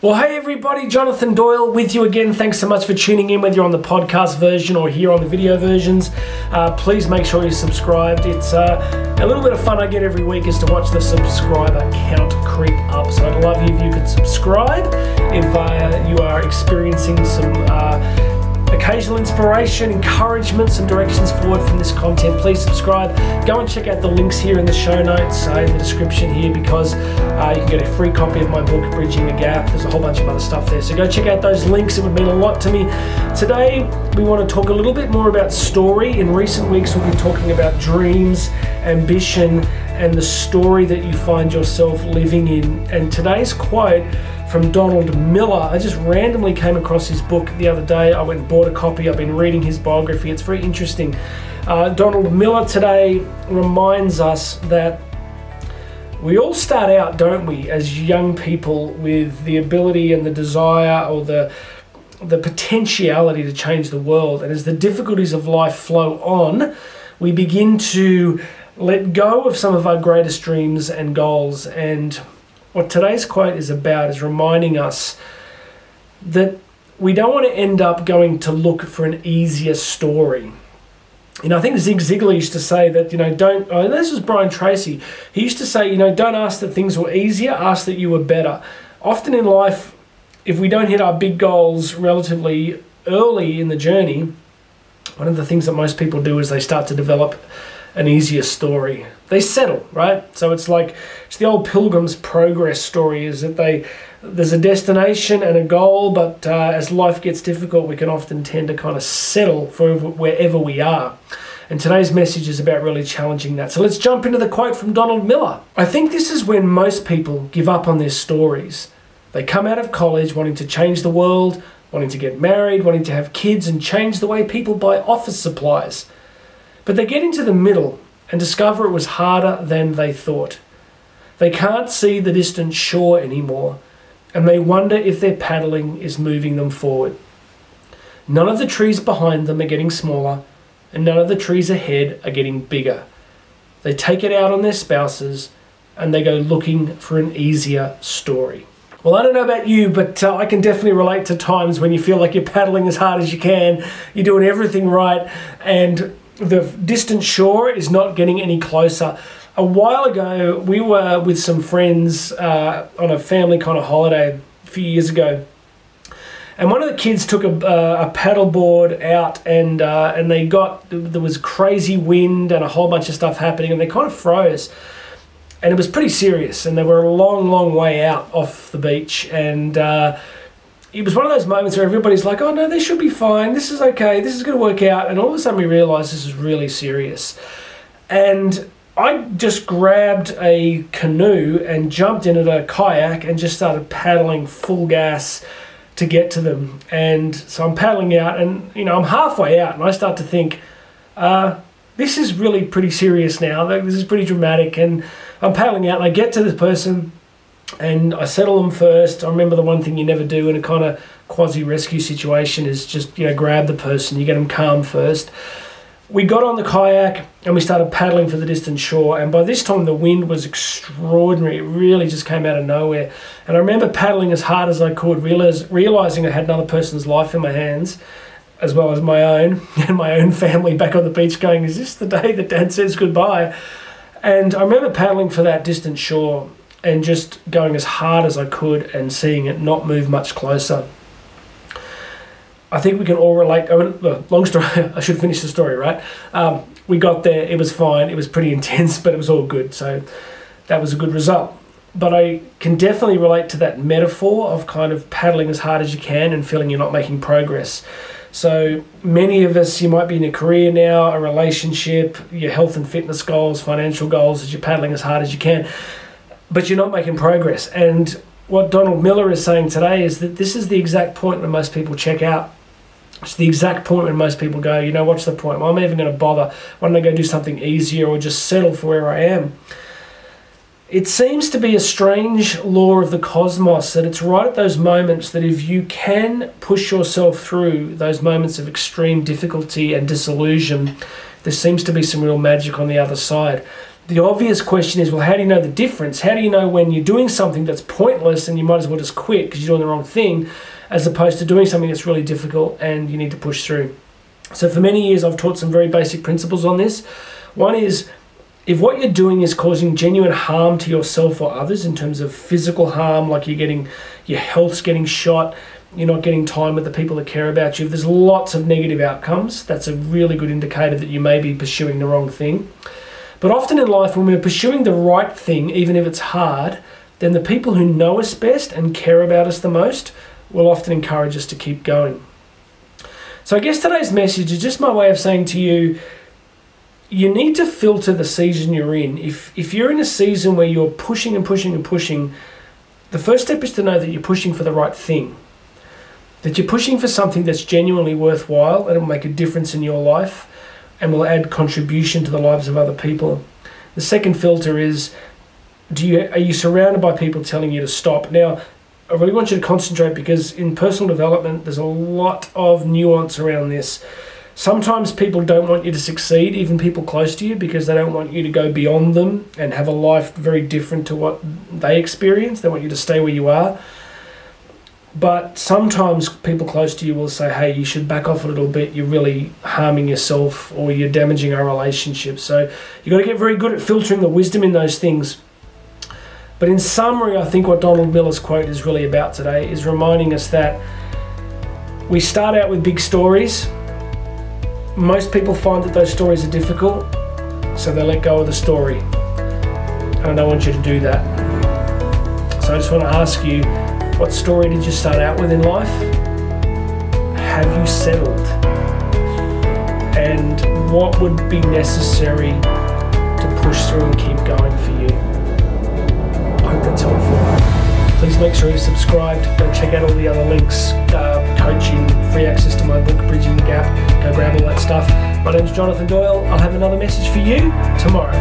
Well, hey everybody, Jonathan Doyle with you again. Thanks so much for tuning in, whether you're on the podcast version or here on the video versions. Uh, please make sure you're subscribed. It's uh, a little bit of fun I get every week is to watch the subscriber count creep up. So I'd love you if you could subscribe if uh, you are experiencing some uh, occasional inspiration, encouragement, some directions forward from this content, please subscribe. Go and check out the links here in the show notes, uh, in the description here, because uh, you can get a free copy of my book, Bridging the Gap. There's a whole bunch of other stuff there. So go check out those links, it would mean a lot to me. Today, we want to talk a little bit more about story. In recent weeks, we've been talking about dreams, ambition, and the story that you find yourself living in. And today's quote from Donald Miller. I just randomly came across his book the other day. I went and bought a copy. I've been reading his biography. It's very interesting. Uh, Donald Miller today reminds us that we all start out, don't we, as young people with the ability and the desire or the the potentiality to change the world. And as the difficulties of life flow on, we begin to let go of some of our greatest dreams and goals and what today's quote is about is reminding us that we don't want to end up going to look for an easier story. You know, I think Zig Ziglar used to say that, you know, don't, oh, this was Brian Tracy. He used to say, you know, don't ask that things were easier, ask that you were better. Often in life, if we don't hit our big goals relatively early in the journey, one of the things that most people do is they start to develop an easier story. They settle, right? So it's like it's the old Pilgrim's Progress story. Is that they there's a destination and a goal, but uh, as life gets difficult, we can often tend to kind of settle for wherever we are. And today's message is about really challenging that. So let's jump into the quote from Donald Miller. I think this is when most people give up on their stories. They come out of college wanting to change the world, wanting to get married, wanting to have kids, and change the way people buy office supplies. But they get into the middle and discover it was harder than they thought. They can't see the distant shore anymore, and they wonder if their paddling is moving them forward. None of the trees behind them are getting smaller, and none of the trees ahead are getting bigger. They take it out on their spouses, and they go looking for an easier story. Well, I don't know about you, but uh, I can definitely relate to times when you feel like you're paddling as hard as you can, you're doing everything right, and the distant shore is not getting any closer. A while ago, we were with some friends uh, on a family kind of holiday a few years ago, and one of the kids took a, uh, a paddleboard out, and uh, and they got there was crazy wind and a whole bunch of stuff happening, and they kind of froze, and it was pretty serious, and they were a long, long way out off the beach, and uh, it was one of those moments where everybody's like, oh no, they should be fine. This is okay. This is going to work out. And all of a sudden we realize this is really serious. And I just grabbed a canoe and jumped into a kayak and just started paddling full gas to get to them. And so I'm paddling out and, you know, I'm halfway out and I start to think, uh, this is really pretty serious now. This is pretty dramatic. And I'm paddling out and I get to this person and I settle them first. I remember the one thing you never do in a kind of quasi rescue situation is just you know grab the person, you get them calm first. We got on the kayak and we started paddling for the distant shore. And by this time, the wind was extraordinary. It really just came out of nowhere. And I remember paddling as hard as I could, realizing I had another person's life in my hands, as well as my own and my own family back on the beach, going, Is this the day that dad says goodbye? And I remember paddling for that distant shore and just going as hard as I could and seeing it not move much closer. I think we can all relate. I mean, long story. I should finish the story, right? Um, we got there. It was fine. It was pretty intense, but it was all good. So that was a good result. But I can definitely relate to that metaphor of kind of paddling as hard as you can and feeling you're not making progress. So many of us, you might be in a career now, a relationship, your health and fitness goals, financial goals, as you're paddling as hard as you can but you're not making progress. And what Donald Miller is saying today is that this is the exact point when most people check out. It's the exact point when most people go, you know, what's the point? Well, I'm even going to bother. Why don't I go do something easier or just settle for where I am? It seems to be a strange law of the cosmos that it's right at those moments that if you can push yourself through those moments of extreme difficulty and disillusion, there seems to be some real magic on the other side. The obvious question is well, how do you know the difference? How do you know when you're doing something that's pointless and you might as well just quit because you're doing the wrong thing, as opposed to doing something that's really difficult and you need to push through? So, for many years, I've taught some very basic principles on this. One is if what you're doing is causing genuine harm to yourself or others in terms of physical harm, like you're getting your health's getting shot, you're not getting time with the people that care about you, if there's lots of negative outcomes, that's a really good indicator that you may be pursuing the wrong thing. But often in life, when we're pursuing the right thing, even if it's hard, then the people who know us best and care about us the most will often encourage us to keep going. So I guess today's message is just my way of saying to you, you need to filter the season you're in. If if you're in a season where you're pushing and pushing and pushing, the first step is to know that you're pushing for the right thing. That you're pushing for something that's genuinely worthwhile and will make a difference in your life and will add contribution to the lives of other people. The second filter is do you are you surrounded by people telling you to stop? Now, I really want you to concentrate because in personal development there's a lot of nuance around this. Sometimes people don't want you to succeed, even people close to you, because they don't want you to go beyond them and have a life very different to what they experience. They want you to stay where you are. But sometimes people close to you will say, hey, you should back off a little bit. You're really harming yourself or you're damaging our relationship. So you've got to get very good at filtering the wisdom in those things. But in summary, I think what Donald Miller's quote is really about today is reminding us that we start out with big stories. Most people find that those stories are difficult, so they let go of the story. And I don't want you to do that. So I just want to ask you what story did you start out with in life? Have you settled? And what would be necessary to push through and keep going for you? I hope that's helpful. Please make sure you're subscribed. Go check out all the other links, uh, coaching, free access to my book, Bridging the Gap. Go grab all that stuff. My name's Jonathan Doyle. I'll have another message for you tomorrow.